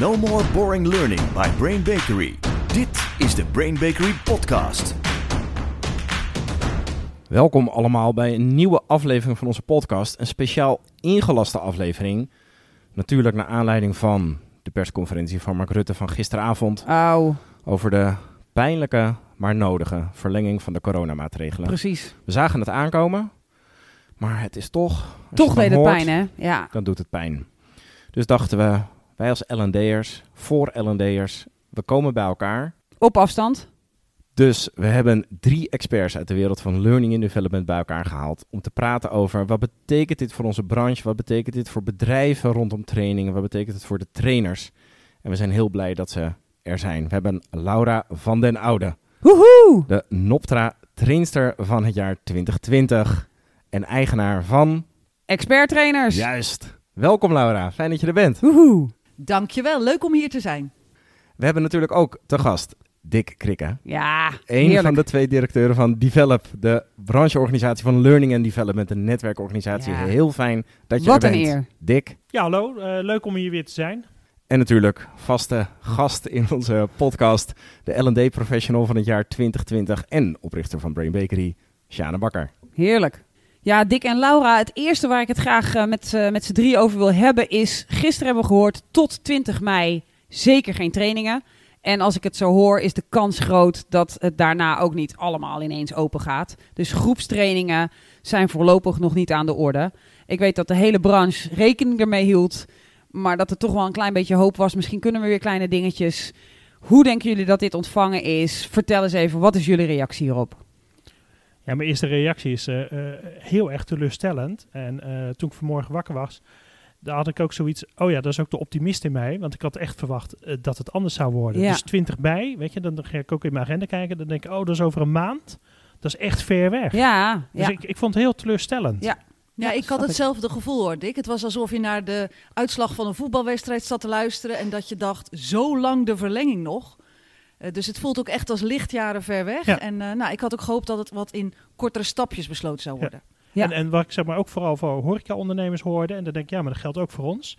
No more boring learning by Brain Bakery. Dit is de Brain Bakery podcast. Welkom allemaal bij een nieuwe aflevering van onze podcast. Een speciaal ingelaste aflevering. Natuurlijk naar aanleiding van de persconferentie van Mark Rutte van gisteravond. Auw, Over de pijnlijke, maar nodige verlenging van de coronamaatregelen. precies. We zagen het aankomen, maar het is toch... Toch deed het hoort, pijn, hè? Ja. Dan doet het pijn. Dus dachten we, wij als L&D'ers, voor L&D'ers, we komen bij elkaar. Op afstand. Dus we hebben drie experts uit de wereld van learning and development bij elkaar gehaald om te praten over wat betekent dit voor onze branche, wat betekent dit voor bedrijven rondom trainingen, wat betekent het voor de trainers. En we zijn heel blij dat ze er zijn. We hebben Laura van den Oude, Woehoe! de Noptra trainster van het jaar 2020 en eigenaar van... Expert-trainers. Juist. Welkom Laura, fijn dat je er bent. Woehoe! Dankjewel, leuk om hier te zijn. We hebben natuurlijk ook te gast Dick Krikke. Ja, Een heerlijk. van de twee directeuren van Develop, de brancheorganisatie van Learning and Development, een netwerkorganisatie. Ja. Heel fijn dat je Wat er een bent. eer. Dick. Ja, hallo. eh, leuk om hier weer te zijn. En natuurlijk vaste gast in onze podcast, de L&D Professional van het jaar 2020 en oprichter van Brain Bakery, Sjane Bakker. Heerlijk. Ja, Dick en Laura, het eerste waar ik het graag eh, met, eh, met z'n drie over wil hebben is... Gisteren hebben we gehoord, tot 20 mei zeker geen trainingen. En als ik het zo hoor, is de kans groot dat het daarna ook niet allemaal ineens open gaat. Dus groepstrainingen zijn voorlopig nog niet aan de orde. Ik weet dat de hele branche rekening ermee hield, maar dat er toch wel een klein beetje hoop was. Misschien kunnen we weer kleine dingetjes. Hoe denken jullie dat dit ontvangen is? Vertel eens even, wat is jullie reactie hierop? Ja, mijn eerste reactie is eh, eh, heel erg teleurstellend. En eh, toen ik vanmorgen wakker was, daar had ik ook zoiets... Oh ja, dat is ook de optimist in mij. Want ik had echt verwacht dat het anders zou worden. Ja. Dus 20 mei, weet je, dan ga ik ook in mijn agenda kijken. Dan denk ik, oh, dat is over een maand. Dat is echt ver weg. Ja, Dus ja. ik, ik vond het heel teleurstellend. Ja. Ja, ik had hetzelfde gevoel hoor, Dick. Het was alsof je naar de uitslag van een voetbalwedstrijd zat te luisteren en dat je dacht, zo lang de verlenging nog. Eh, dus het voelt ook echt als lichtjaren ver weg. Ja. En eh, nou, ik had ook gehoopt dat het wat in kortere stapjes besloten zou worden. Ja. En, en wat ik zeg maar ook vooral voor horecaondernemers hoorde, en dan denk ik, ja, maar dat geldt ook voor ons.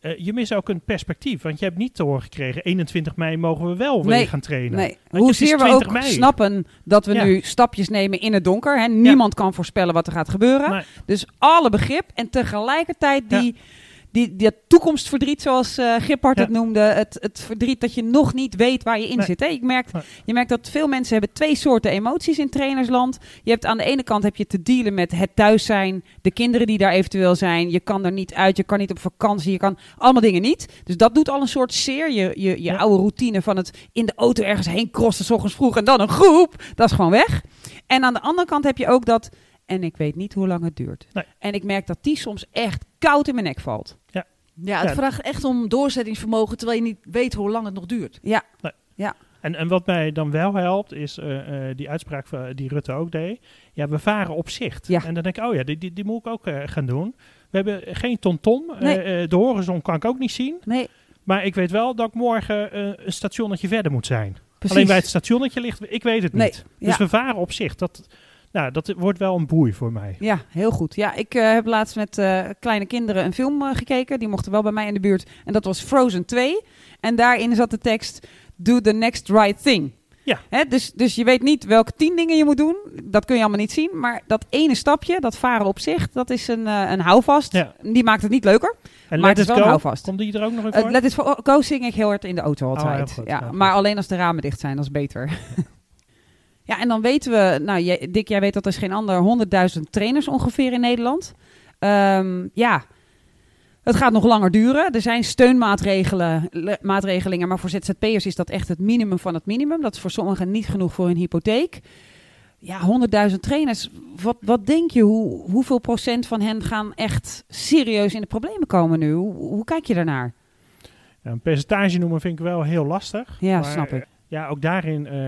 Eh, je mist ook een perspectief, want je hebt niet te horen gekregen, 21 mei mogen we wel weer Nee, gaan trainen. Nee, hoezeer we 20 ook mei. snappen dat we Ja. nu stapjes nemen in het donker. Hè? Niemand kan voorspellen wat er gaat gebeuren. Nee. Dus alle begrip en tegelijkertijd Ja. Die, die, dat toekomstverdriet, zoals Gippard Ja. het noemde. Het, het verdriet dat je nog niet weet waar je in Nee. zit. Hè? Je, merkt, Nee. je merkt dat veel mensen hebben twee soorten emoties in trainersland. Je hebt aan de ene kant heb je te dealen met het thuis zijn, de kinderen die daar eventueel zijn. Je kan er niet uit, je kan niet op vakantie, je kan allemaal dingen niet. Dus dat doet al een soort zeer. Je, je, je Ja. oude routine van het in de auto ergens heen crossen, s ochtends vroeg en dan een groep. Dat is gewoon weg. En aan de andere kant heb je ook dat, en ik weet niet hoe lang het duurt. Nee. En ik merk dat die soms echt koud in mijn nek valt. Ja, het Ja. vraagt echt om doorzettingsvermogen terwijl je niet weet hoe lang het nog duurt. Ja, En, en wat mij dan wel helpt, is eh, eh, die uitspraak van, die Rutte ook deed. Ja, we varen op zicht. Ja. En dan denk ik, oh ja, die, die, die moet ik ook eh, gaan doen. We hebben geen tonton. Eh, Nee. eh, de horizon kan ik ook niet zien. nee, Maar ik weet wel dat ik morgen eh, een stationnetje verder moet zijn. precies. Alleen bij het stationnetje ligt, ik weet het Nee, niet. Dus ja. we varen op zicht. Dat, nou, dat wordt wel een boei voor mij. Ja, heel goed. Ja, ik eh, heb laatst met eh, kleine kinderen een film eh, gekeken. Die mochten wel bij mij in de buurt. En dat was Frozen 2. En daarin zat de tekst: Do the next right thing. Ja. Hè, dus, dus je weet niet welke tien dingen je moet doen. Dat kun je allemaal niet zien. Maar dat ene stapje, dat varen op zich, dat is een, een houvast. Ja. Die maakt het niet leuker. En Maar Let het is It wel een Go, houvast. komt die er ook nog in Uh, voor? Let It Go zing ik heel hard in de auto altijd. Oh, goed, ja, maar alleen als de ramen dicht zijn, dat is beter. ja, en dan weten we, nou jij, Dick, jij weet dat er is geen ander 100.000 trainers ongeveer in Nederland. Ehm, ja, het gaat nog langer duren. Er zijn steunmaatregelen, le- maatregelingen, maar voor ZZP'ers is dat echt het minimum van het minimum. Dat is voor sommigen niet genoeg voor hun hypotheek. Ja, 100.000 trainers. Wat, wat denk je? Hoe, hoeveel procent van hen gaan echt serieus in de problemen komen nu? Hoe, hoe kijk je daarnaar? Ja, een percentage noemen vind ik wel heel lastig. Ja, Maar, snap ik. Ja, ook daarin eh,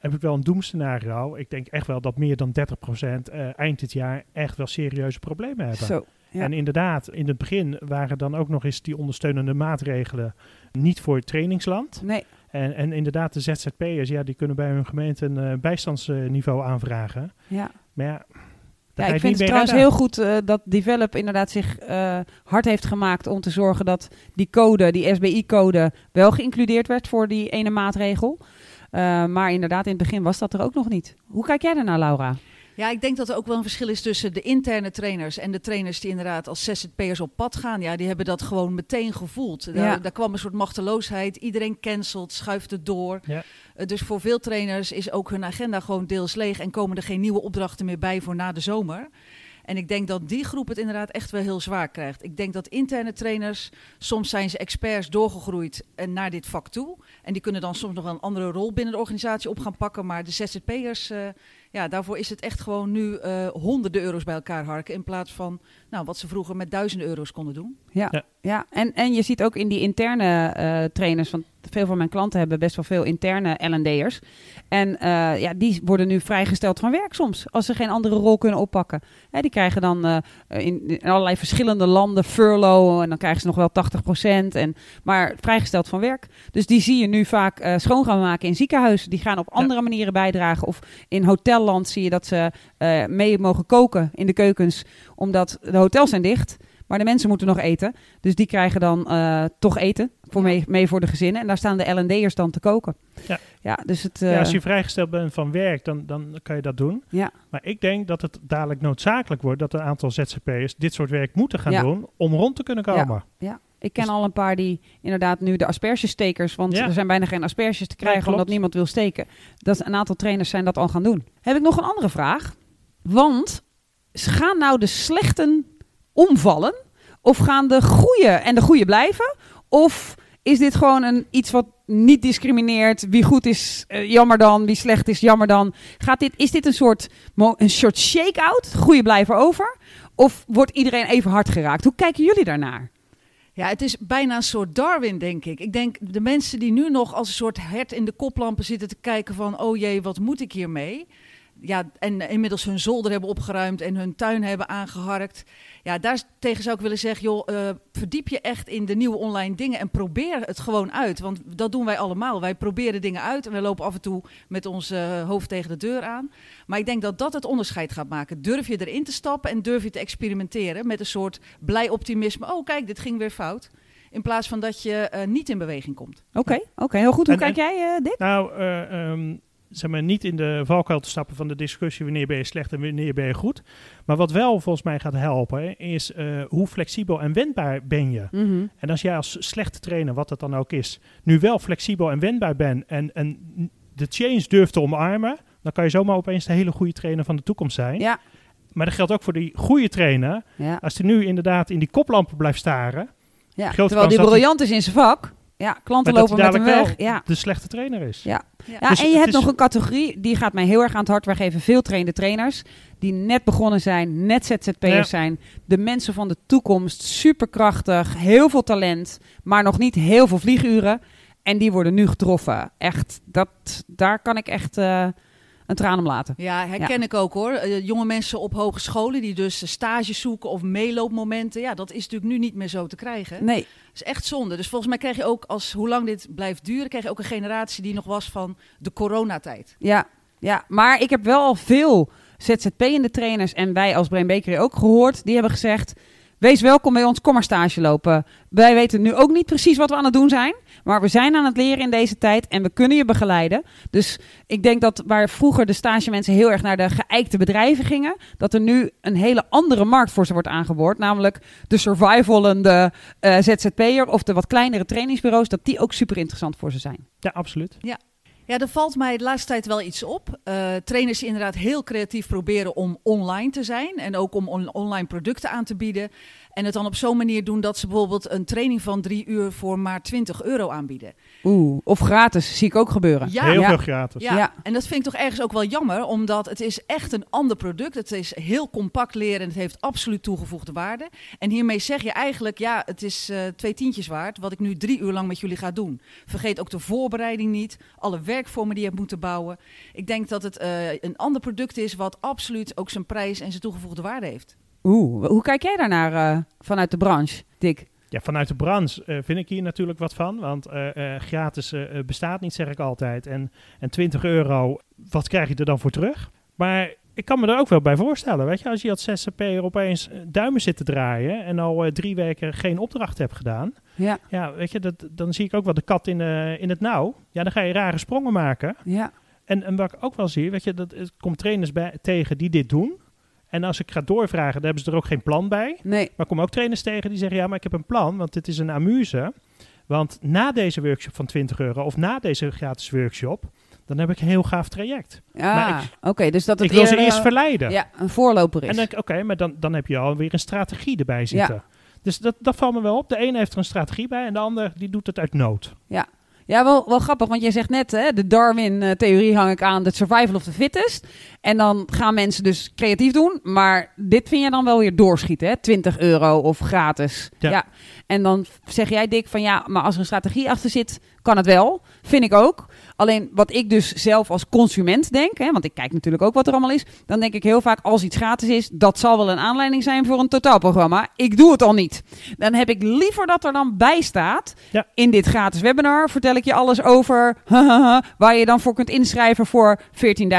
heb ik wel een doemscenario. Ik denk echt wel dat meer dan 30% eh, eind dit jaar echt wel serieuze problemen hebben. Zo. Ja. En inderdaad, in het begin waren dan ook nog eens die ondersteunende maatregelen niet voor het trainingsland. Nee, En, en inderdaad, de ZZP'ers, ja, die kunnen bij hun gemeente een eh, bijstandsniveau aanvragen. ja. Maar ja, Ja, ik vind het trouwens redden. heel goed eh, dat Develop inderdaad zich eh, hard heeft gemaakt om te zorgen dat die code, die SBI-code, wel geïncludeerd werd voor die ene maatregel. Eh, maar inderdaad, in het begin was dat er ook nog niet. Hoe kijk jij ernaar, Laura? Ja, ik denk dat er ook wel een verschil is tussen de interne trainers en de trainers die inderdaad als ZZP'ers op pad gaan. Ja, die hebben dat gewoon meteen gevoeld. Daar, Ja. daar kwam een soort machteloosheid. Iedereen cancelt, schuift het door. Ja. Eh, dus voor veel trainers is ook hun agenda gewoon deels leeg en komen er geen nieuwe opdrachten meer bij voor na de zomer. En ik denk dat die groep het inderdaad echt wel heel zwaar krijgt. Ik denk dat interne trainers, soms zijn ze experts doorgegroeid en naar dit vak toe. En die kunnen dan soms nog een andere rol binnen de organisatie op gaan pakken. Maar de ZZP'ers, eh ja, daarvoor is het echt gewoon nu eh, honderden euro's bij elkaar harken. In plaats van nou, wat ze vroeger met duizenden euro's konden doen. Ja, Ja. ja. En, en je ziet ook in die interne eh, trainers, want veel van mijn klanten hebben best wel veel interne L&D'ers. En eh, ja, die worden nu vrijgesteld van werk soms, als ze geen andere rol kunnen oppakken. Hè, die krijgen dan eh, in, in allerlei verschillende landen furlough en dan krijgen ze nog wel 80%. En, maar vrijgesteld van werk. Dus die zie je nu vaak eh, schoon gaan maken in ziekenhuizen. Die gaan op andere manieren bijdragen. Of in hotelland zie je dat ze eh, mee mogen koken in de keukens, omdat de hotels zijn dicht. Maar de mensen moeten nog eten. Dus die krijgen dan eh, toch eten voor mee, mee voor de gezinnen. En daar staan de L&D'ers dan te koken. Ja. ja dus het... eh, Ja, als je vrijgesteld bent van werk, dan, dan kan je dat doen. ja. Maar ik denk dat het dadelijk noodzakelijk wordt dat een aantal ZZP'ers dit soort werk moeten gaan Ja. doen om rond te kunnen komen. Ja, ik ken al een paar die inderdaad nu de aspergestekers, want Ja. er zijn bijna geen asperges te krijgen omdat niemand wil steken. Dat is- een aantal trainers zijn dat al gaan doen. Heb ik nog een andere vraag? Want gaan nou de slechten omvallen? Of gaan de goede en de goede blijven? Of is dit gewoon een, iets wat niet discrimineert? Wie goed is, eh, jammer dan. Wie slecht is, jammer dan. Gaat dit, is dit een soort, een soort shake-out? Goede blijven over? Of wordt iedereen even hard geraakt? Hoe kijken jullie daarnaar? Ja, het is bijna een soort Darwin, denk ik. Ik denk de mensen die nu nog als een soort hert in de koplampen zitten te kijken van... oh jee, wat moet ik hiermee? Ja, en inmiddels hun zolder hebben opgeruimd en hun tuin hebben aangeharkt. Ja, daar tegen zou ik willen zeggen, joh, eh, verdiep je echt in de nieuwe online dingen en probeer het gewoon uit. Want dat doen wij allemaal. Wij proberen dingen uit en we lopen af en toe met ons eh, hoofd tegen de deur aan. Maar ik denk dat dat het onderscheid gaat maken. Durf je erin te stappen en durf je te experimenteren met een soort blij optimisme. Oh, kijk, dit ging weer fout. In plaats van dat je eh, niet in beweging komt. Oké, oké, heel goed. Hoe En- kijk jij, eh, Dick? Nou, eh, ehm, zeg maar, niet in de valkuil te stappen van de discussie wanneer ben je slecht en wanneer ben je goed. Maar wat wel volgens mij gaat helpen, is eh, hoe flexibel en wendbaar ben je. Mhm. En als jij als slechte trainer, wat het dan ook is, nu wel flexibel en wendbaar bent en, en de change durft te omarmen, dan kan je zomaar opeens de hele goede trainer van de toekomst zijn. Ja, Maar dat geldt ook voor die goede trainer. ja, Als hij nu inderdaad in die koplampen blijft staren, ja. Terwijl die dat briljant is in zijn vak. Ja, klanten maar lopen met hem weg. wel Ja. de slechte trainer is. Ja. Ja. Ja, Dus en je hebt is- nog een categorie, die gaat mij heel erg aan het hart. Wij geven veel trainde trainers die net begonnen zijn, net ZZP'ers Ja. zijn. De mensen van de toekomst, superkrachtig, heel veel talent, maar nog niet heel veel vlieguren. En die worden nu getroffen. Echt, dat, daar kan ik echt eh, een traan om laten. Ja, herken ik ook hoor. Eh, jonge mensen op hogescholen die dus stages zoeken of meeloopmomenten. Ja, dat is natuurlijk nu niet meer zo te krijgen. Nee, Dat is echt zonde. Dus volgens mij krijg je ook, als hoe lang dit blijft duren, krijg je ook een generatie die nog was van de coronatijd. Ja, ja, maar ik heb wel al veel ZZP'ende trainers en wij als Brain Bakery ook gehoord. Die hebben gezegd, wees welkom bij ons, kom maar stage lopen. Wij weten nu ook niet precies wat we aan het doen zijn. Maar we zijn aan het leren in deze tijd en we kunnen je begeleiden. Dus ik denk dat waar vroeger de stagemensen heel erg naar de geëikte bedrijven gingen, dat er nu een hele andere markt voor ze wordt aangeboord. Namelijk de survivalende eh ZZP'er of de wat kleinere trainingsbureaus, dat die ook super interessant voor ze zijn. Ja, absoluut. Ja, er valt mij de laatste tijd wel iets op. Eh, trainers inderdaad heel creatief proberen om online te zijn en ook om on- online producten aan te bieden. En het dan op zo'n manier doen dat ze bijvoorbeeld een training van drie uur voor maar 20 euro aanbieden. Oeh, of gratis, zie ik ook gebeuren. Ja, Heel ja. veel gratis. Ja, Ja. en dat vind ik toch ergens ook wel jammer, omdat het is echt een ander product. Het is heel compact leren en het heeft absoluut toegevoegde waarde. En hiermee zeg je eigenlijk, ja, het is eh, twee tientjes waard, wat ik nu drie uur lang met jullie ga doen. Vergeet ook de voorbereiding niet, alle werkvormen die je hebt moeten bouwen. Ik denk dat het eh, een ander product is wat absoluut ook zijn prijs en zijn toegevoegde waarde heeft. Oeh, hoe kijk jij daarnaar eh, vanuit de branche, Dick? Ja, vanuit de branche eh, vind ik hier natuurlijk wat van. Want eh, gratis bestaat niet, zeg ik altijd. En, en 20 euro, wat krijg je er dan voor terug? Maar ik kan me er ook wel bij voorstellen. Weet je, als je als ZZP'er opeens duimen zit te draaien en al drie weken geen opdracht hebt gedaan. Ja, Ja, weet je, dat, dan zie ik ook wel de kat in, in het nauw. Ja, dan ga je rare sprongen maken. ja, En, en wat ik ook wel zie, weet je, dat er komt trainers bij, tegen die dit doen. En als ik ga doorvragen, dan hebben ze er ook geen plan bij. nee, Maar ik kom ook trainers tegen die zeggen, ja, maar ik heb een plan, want dit is een amuse. Want na deze workshop van 20 euro of na deze gratis workshop, dan heb ik een heel gaaf traject. ja, Maar oké, dus dat het ik wil ze eerst eh, verleiden. Ja, een voorloper is. En dan denk ik, oké, maar dan, dan heb je alweer een strategie erbij zitten. Dus dat, dat valt me wel op. De ene heeft er een strategie bij en de ander die doet het uit nood. Ja, wel, wel grappig, want jij zegt net, hè, de Darwin-theorie hang ik aan, de survival of the fittest. En dan gaan mensen dus creatief doen, maar dit vind je dan wel weer doorschieten, hè? 20 euro of gratis. Ja. Ja. En dan zeg jij, Dick, van ja, maar als er een strategie achter zit, kan het wel. Vind ik ook. Alleen wat ik dus zelf als consument denk, hè, want ik kijk natuurlijk ook wat er allemaal is, dan denk ik heel vaak als iets gratis is, dat zal wel een aanleiding zijn voor een totaalprogramma. Ik doe het al niet. Dan heb ik liever dat er dan bij staat, Ja. in dit gratis webinar vertel ik je alles over waar je dan voor kunt inschrijven voor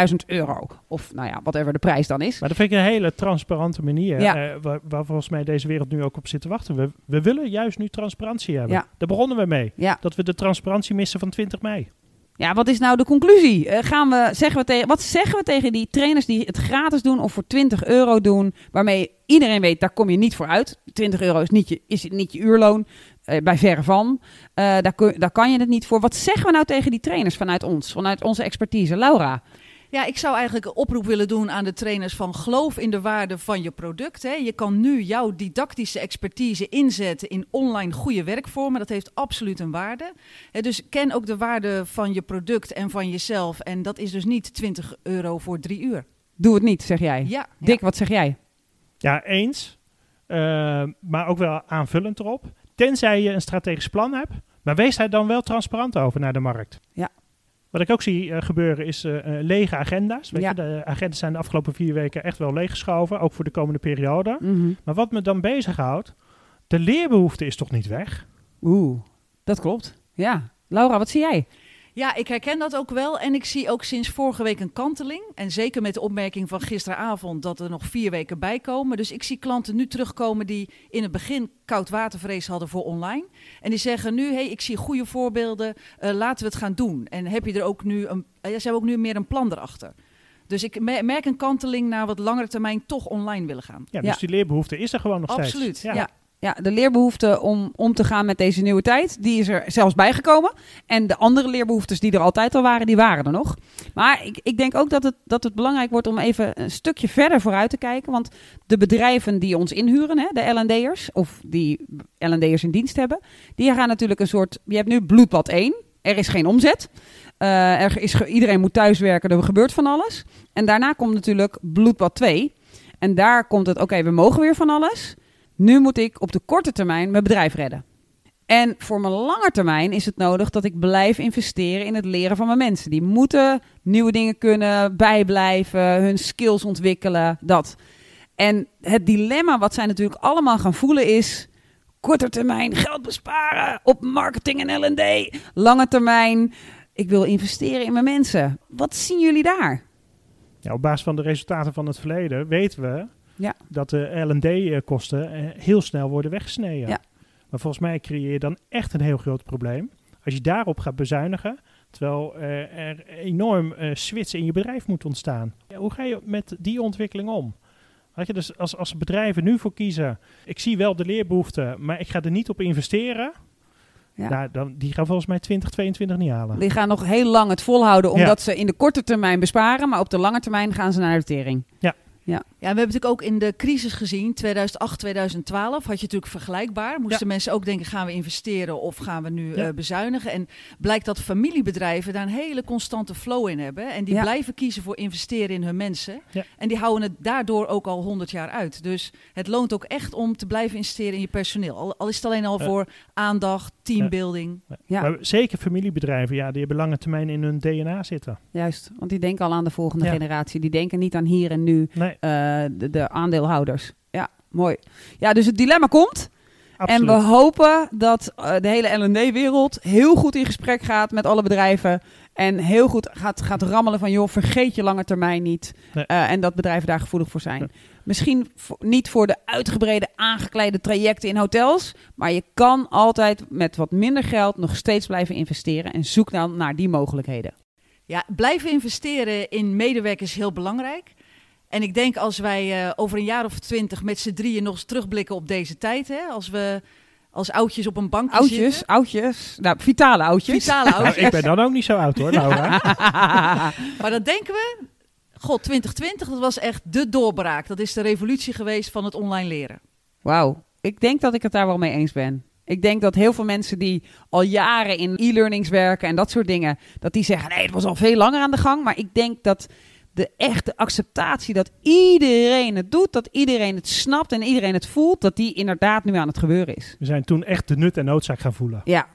14.000 euro. Of nou ja, whatever de prijs dan is. Maar dat vind ik een hele transparante manier. Ja. eh, waar, waar volgens mij deze wereld nu ook op zit te wachten. We, we willen juist nu transparantie hebben. Ja. Daar begonnen we mee. Ja. Dat we de transparantie missen van 20 mei. Ja, wat is nou de conclusie? Eh, gaan we, zeggen we tegen, wat zeggen we tegen die trainers die het gratis doen of voor 20 euro doen, waarmee iedereen weet, daar kom je niet voor uit. 20 euro is niet je, is niet je uurloon, eh, bij verre van. Daar, kun, daar kan je het niet voor. Wat zeggen we nou tegen die trainers vanuit ons, vanuit onze expertise? Laura? Ja, ik zou eigenlijk een oproep willen doen aan de trainers van geloof in de waarde van je product. Hè. Je kan nu jouw didactische expertise inzetten in online goede werkvormen. Dat heeft absoluut een waarde. Hè, dus ken ook de waarde van je product en van jezelf. En dat is dus niet 20 euro voor drie uur. Doe het niet, zeg jij. Ja, Dick, wat zeg jij? Ja, eens. Eh, maar ook wel aanvullend erop. Tenzij je een strategisch plan hebt. Maar wees daar dan wel transparant over naar de markt. Ja. Wat ik ook zie eh, gebeuren is eh, eh, lege agenda's. Weet Ja. je, de agendas zijn de afgelopen vier weken echt wel leeggeschoven. Ook voor de komende periode. Mhm. Maar wat me dan bezighoudt. De leerbehoefte is toch niet weg? Oeh, dat klopt. Ja. Laura, wat zie jij? Ja, ik herken dat ook wel. En ik zie ook sinds vorige week een kanteling. En zeker met de opmerking van gisteravond dat er nog vier weken bij komen. Dus ik zie klanten nu terugkomen die in het begin koudwatervrees hadden voor online. En die zeggen nu, hey, ik zie goede voorbeelden, eh, laten we het gaan doen. En heb je er ook nu een, eh, ze hebben ook nu meer een plan erachter. Dus ik me- merk een kanteling naar wat langere termijn toch online willen gaan. Ja, dus Ja. die leerbehoefte is er gewoon nog steeds. Absoluut, Ja. ja. Ja, de leerbehoefte om om te gaan met deze nieuwe tijd, die is er zelfs bijgekomen. En de andere leerbehoeftes die er altijd al waren, die waren er nog. Maar ik, ik denk ook dat het, dat het belangrijk wordt om even een stukje verder vooruit te kijken. Want de bedrijven die ons inhuren, hè, de L&D'ers, of die L&D'ers in dienst hebben, die gaan natuurlijk een soort... Je hebt nu bloedbad 1, er is geen omzet. Eh, er is, iedereen moet thuiswerken, er gebeurt van alles. En daarna komt natuurlijk bloedbad 2. En daar komt het, oké, we mogen weer van alles... Nu moet ik op de korte termijn mijn bedrijf redden. En voor mijn lange termijn is het nodig dat ik blijf investeren in het leren van mijn mensen. Die moeten nieuwe dingen kunnen, bijblijven, hun skills ontwikkelen, dat. En het dilemma wat zij natuurlijk allemaal gaan voelen is... korte termijn geld besparen op marketing en L&D. Lange termijn, ik wil investeren in mijn mensen. Wat zien jullie daar? Op basis van de resultaten van het verleden weten we Ja. dat de L&D-kosten eh, heel snel worden weggesneden. Ja. Maar volgens mij creëer je dan echt een heel groot probleem. Als je daarop gaat bezuinigen, terwijl eh, er enorm eh switch in je bedrijf moet ontstaan. Ja, hoe ga je met die ontwikkeling om? Weet je, dus als, als bedrijven nu voor kiezen, ik zie wel de leerbehoefte, maar ik ga er niet op investeren. Ja. Nou, dan, die gaan volgens mij 2022 niet halen. Die gaan nog heel lang het volhouden, omdat ze in de korte termijn besparen, maar op de lange termijn gaan ze naar de tering. Ja, we hebben natuurlijk ook in de crisis gezien, 2008, 2012, had je natuurlijk vergelijkbaar. Moesten mensen ook denken, gaan we investeren of gaan we nu Ja. eh, bezuinigen? En blijkt dat familiebedrijven daar een hele constante flow in hebben. En die Ja. blijven kiezen voor investeren in hun mensen. Ja. En die houden het daardoor ook al 100 jaar uit. Dus het loont ook echt om te blijven investeren in je personeel. Al, al is het alleen al Ja. voor aandacht, teambuilding. Ja. Maar zeker familiebedrijven, ja, die hebben lange termijn in hun DNA zitten. Juist, want die denken al aan de volgende Ja. generatie. Die denken niet aan hier en nu Nee, de, de aandeelhouders. Ja, mooi. Ja, dus het dilemma komt. Absoluut. En we hopen dat eh, de hele L&D-wereld heel goed in gesprek gaat met alle bedrijven. En heel goed gaat, gaat rammelen van, joh, vergeet je lange termijn niet. Nee. Eh, en dat bedrijven daar gevoelig voor zijn. Misschien voor- niet voor de uitgebreide, aangekleide trajecten in hotels. Maar je kan altijd met wat minder geld nog steeds blijven investeren. En zoek dan naar die mogelijkheden. Ja, blijven investeren in medewerkers is heel belangrijk. En ik denk als wij eh, over een jaar of twintig met z'n drieën nog eens terugblikken op deze tijd. Hè, als we als oudjes op een bankje Oudjes, zitten. oudjes. Nou, vitale oudjes. Vitale Nou, oudjes. ik ben dan ook niet zo oud hoor, Laura. Maar dan denken we, god, 2020, dat was echt de doorbraak. Dat is de revolutie geweest van het online leren. Wauw, ik denk dat ik het daar wel mee eens ben. Ik denk dat heel veel mensen die al jaren in e-learnings werken en dat soort dingen, dat die zeggen, nee, het was al veel langer aan de gang. Maar ik denk dat de echte acceptatie dat iedereen het doet, dat iedereen het snapt en iedereen het voelt, dat die inderdaad nu aan het gebeuren is. We zijn toen echt de nut en noodzaak gaan voelen. Ja,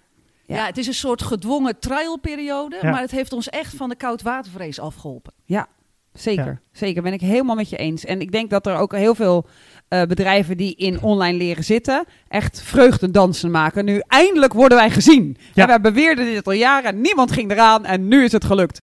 Ja. Ja. het is een soort gedwongen trialperiode, Ja. maar het heeft ons echt van de koudwatervrees afgeholpen. zeker. Ja. Zeker, ben ik helemaal met je eens. En ik denk dat er ook heel veel eh, bedrijven die in online leren zitten, echt vreugdedansen maken. Nu eindelijk worden wij gezien. Ja. En wij beweerden dit al jaren, niemand ging eraan en nu is het gelukt.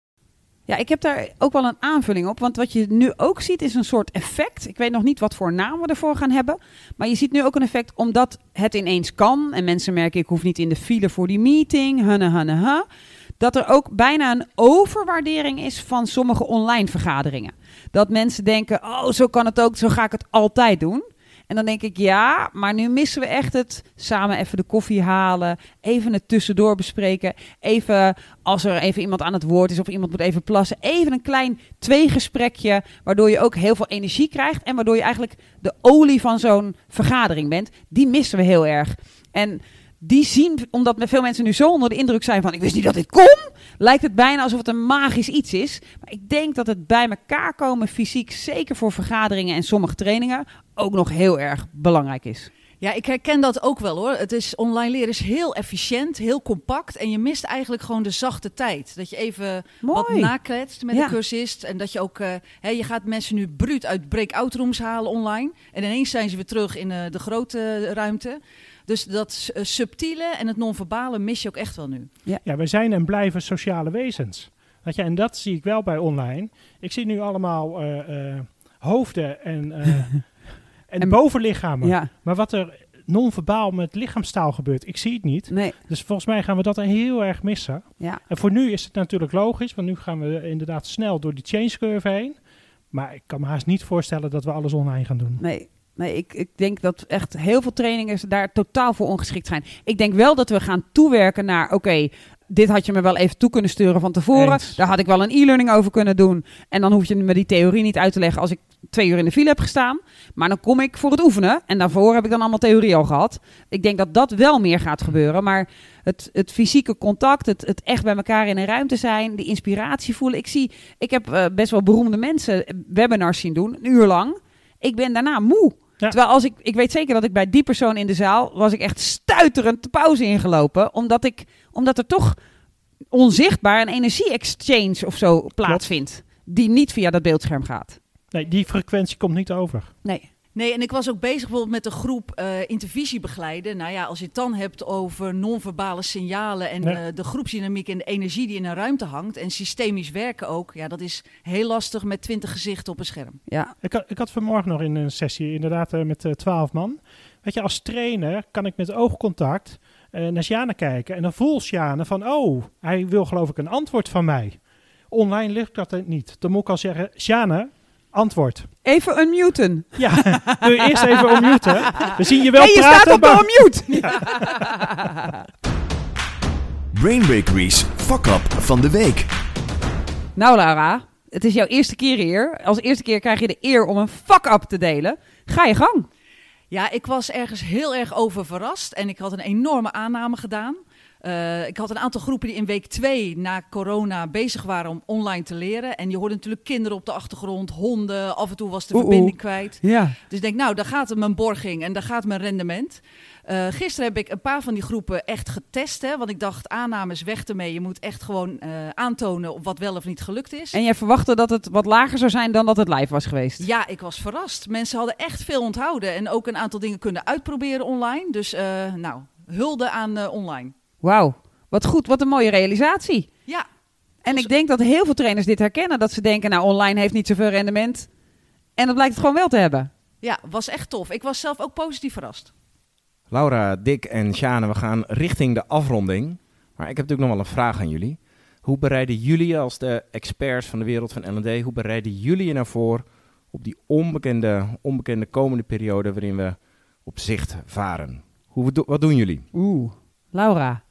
Ja, ik heb daar ook wel een aanvulling op. Want wat je nu ook ziet is een soort effect. Ik weet nog niet wat voor naam we ervoor gaan hebben. Maar je ziet nu ook een effect omdat het ineens kan. En mensen merken, ik hoef niet in de file voor die meeting. Hunne, hunne. Dat er ook bijna een overwaardering is van sommige online vergaderingen. Dat mensen denken, oh, zo kan het ook, zo ga ik het altijd doen. En dan denk ik, ja, maar nu missen we echt het samen even de koffie halen, even het tussendoor bespreken, even als er even iemand aan het woord is of iemand moet even plassen, even een klein tweegesprekje, waardoor je ook heel veel energie krijgt en waardoor je eigenlijk de olie van zo'n vergadering bent. Die missen we heel erg. En die zien, omdat veel mensen nu zo onder de indruk zijn van ik wist niet dat dit kon, lijkt het bijna alsof het een magisch iets is. Maar ik denk dat het bij elkaar komen fysiek, zeker voor vergaderingen en sommige trainingen, ook nog heel erg belangrijk is. Ja, ik herken dat ook wel hoor. Het is online leren is heel efficiënt, heel compact en je mist eigenlijk gewoon de zachte tijd. Dat je even wat nakletst met Ja. de cursist en dat je ook, eh, hè, je gaat mensen nu bruut uit breakout rooms halen online en ineens zijn ze weer terug in eh, de grote ruimte. Dus dat eh, subtiele en het non-verbale mis je ook echt wel nu. Ja, wij zijn en blijven sociale wezens. Weet je, en dat zie ik wel bij online. Ik zie nu allemaal eh, eh, hoofden en, eh, en, En- bovenlichamen. Ja, Maar wat er non-verbaal met lichaamstaal gebeurt, ik zie het niet. nee, Dus volgens mij gaan we dat heel erg missen. ja. En voor nu is het natuurlijk logisch, want nu gaan we inderdaad snel door die change curve heen. Maar ik kan me haast niet voorstellen dat we alles online gaan doen. Nee, nee ik, ik denk dat echt heel veel trainingen daar totaal voor ongeschikt zijn. Ik denk wel dat we gaan toewerken naar, oké, dit had je me wel even toe kunnen sturen van tevoren. Eens. Daar had ik wel een e-learning over kunnen doen. En dan hoef je me die theorie niet uit te leggen als ik twee uur in de file heb gestaan. Maar dan kom ik voor het oefenen. En daarvoor heb ik dan allemaal theorie al gehad. Ik denk dat dat wel meer gaat gebeuren. Maar het, het fysieke contact, het, het echt bij elkaar in een ruimte zijn, die inspiratie voelen. Ik zie, ik heb eh, best wel beroemde mensen webinars zien doen, een uur lang. Ik ben daarna moe. Ja. Terwijl als ik, ik weet zeker dat ik bij die persoon in de zaal was ik echt stuiterend de pauze ingelopen. Omdat, ik, omdat er toch onzichtbaar een energie-exchange of zo plaatsvindt. Die niet via dat beeldscherm gaat. Nee, die frequentie komt niet over. Nee. Nee, en ik was ook bezig bijvoorbeeld met een groep eh, intervisie begeleiden. Nou ja, als je het dan hebt over non-verbale signalen en Ja. eh, de groepsdynamiek en de energie die in een ruimte hangt. En systemisch werken ook. Ja, dat is heel lastig met twintig gezichten op een scherm. Ja. Ik had, ik had vanmorgen nog in een sessie, inderdaad eh, met twaalf man. Weet je, als trainer kan ik met oogcontact eh, naar Sjane kijken. En dan voelt Sjane van, oh, hij wil geloof ik een antwoord van mij. Online lukt dat niet. Dan moet ik al zeggen, Sjane, antwoord. Even unmuten. Ja, doe je eerst even unmuten. We zien je wel hey, je praten. staat op maar- de unmute. Brain Bakery's Fuck Up van de Week. Nou Lara, het is jouw eerste keer hier. Als eerste keer krijg je de eer om een fuck-up te delen. Ga je gang. Ja, ik was ergens heel erg over verrast. En ik had een enorme aanname gedaan. Eh, ik had een aantal groepen die in week twee na corona bezig waren om online te leren. En je hoorde natuurlijk kinderen op de achtergrond, honden. Af en toe was de Oeh, verbinding kwijt. Ja. Dus ik denk, nou, daar gaat mijn borging en daar gaat mijn rendement. Eh, gisteren heb ik een paar van die groepen echt getest. Hè, want ik dacht, aannames weg ermee. Je moet echt gewoon eh, aantonen wat wel of niet gelukt is. En jij verwachtte dat het wat lager zou zijn dan dat het live was geweest? Ja, ik was verrast. Mensen hadden echt veel onthouden. En ook een aantal dingen kunnen uitproberen online. Dus uh, nou, hulde aan online. Wauw, wat goed. Wat een mooie realisatie. Ja. En ik denk dat heel veel trainers dit herkennen. Dat ze denken, nou online heeft niet zoveel rendement. En dat blijkt het gewoon wel te hebben. Ja, was echt tof. Ik was zelf ook positief verrast. Laura, Dick en Sjane, we gaan richting de afronding. Maar ik heb natuurlijk nog wel een vraag aan jullie. Hoe bereiden jullie als de experts van de wereld van L&D, hoe bereiden jullie je nou voor op die onbekende, onbekende komende periode waarin we op zicht varen? Hoe, wat doen jullie? Oeh, Laura.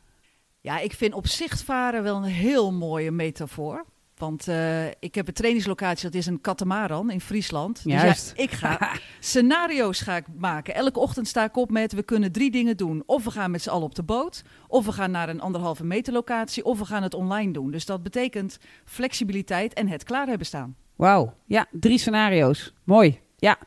Ja, ik vind op zicht varen wel een heel mooie metafoor. Want uh, ik heb een trainingslocatie, dat is een katamaran in Friesland. Juist. Dus ja, ik ga scenario's ga ik maken. Elke ochtend sta ik op met, we kunnen drie dingen doen. Of we gaan met z'n allen op de boot, of we gaan naar een anderhalve meter locatie, of we gaan het online doen. Dus dat betekent flexibiliteit en het klaar hebben staan. Wauw, ja, drie scenario's. Mooi, ja.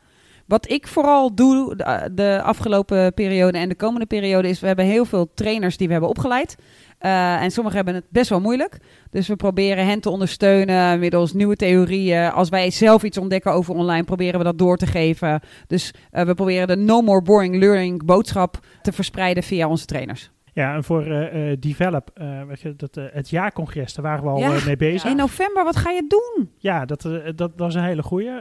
Wat ik vooral doe de, afgelopen periode en de komende periode is, we hebben heel veel trainers die we hebben opgeleid. Uh, en sommigen hebben het best wel moeilijk. Dus we proberen hen te ondersteunen middels nieuwe theorieën. Als wij zelf iets ontdekken over online, proberen we dat door te geven. Dus uh, we proberen de No More Boring Learning boodschap te verspreiden via onze trainers. Ja, en voor uh, uh, Develop, weet je, dat, het jaarcongres, daar waren we al ja, mee bezig. In november, wat ga je doen? Ja, dat, dat, dat is een hele goeie.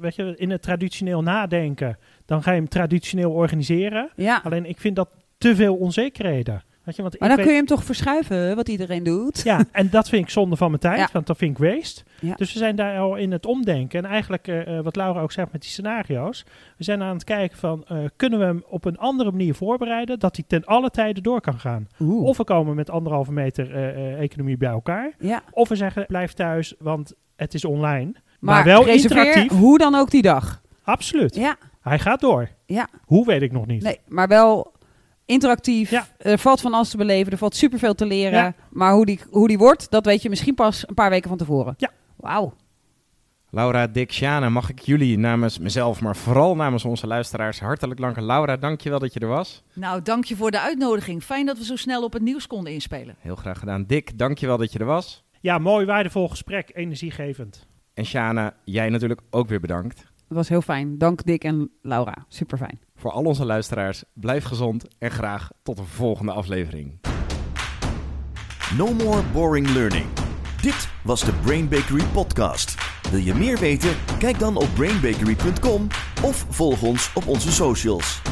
weet je, in het traditioneel nadenken, dan ga je hem traditioneel organiseren. Ja. Alleen ik vind dat te veel onzekerheden. Weet je, want maar dan kun je hem toch verschuiven, wat iedereen doet? Ja, en dat vind ik zonde van mijn tijd, want dat vind ik waste. Ja. Dus we zijn daar al in het omdenken. En eigenlijk, uh, wat Laura ook zegt met die scenario's, we zijn aan het kijken van, uh, kunnen we hem op een andere manier voorbereiden, dat hij ten alle tijden door kan gaan. Oeh. Of we komen met anderhalve meter uh, economie bij elkaar. Ja. Of we zeggen, blijf thuis, want het is online. Maar, maar wel interactief. hoe dan ook die dag. Absoluut. Ja. Hij gaat door. Ja. Hoe weet ik nog niet. Nee, maar wel interactief. Ja. Er valt van alles te beleven. Er valt superveel te leren. Maar hoe die, hoe die wordt, dat weet je misschien pas een paar weken van tevoren. Ja. Wauw. Laura, Dick, Sjane, mag ik jullie namens mezelf, maar vooral namens onze luisteraars hartelijk danken. Laura, dankjewel dat je er was. Nou, dank je voor de uitnodiging. Fijn dat we zo snel op het nieuws konden inspelen. Heel graag gedaan. Dick, dankjewel dat je er was. Ja, mooi, waardevol gesprek, energiegevend. En Sjane, jij natuurlijk ook weer bedankt. Het was heel fijn. Dank Dick en Laura. Super fijn. Voor al onze luisteraars, blijf gezond en graag tot de volgende aflevering. No more boring learning. Dit was de Brain Bakery podcast. Wil je meer weten? Kijk dan op brainbakery.com of volg ons op onze socials.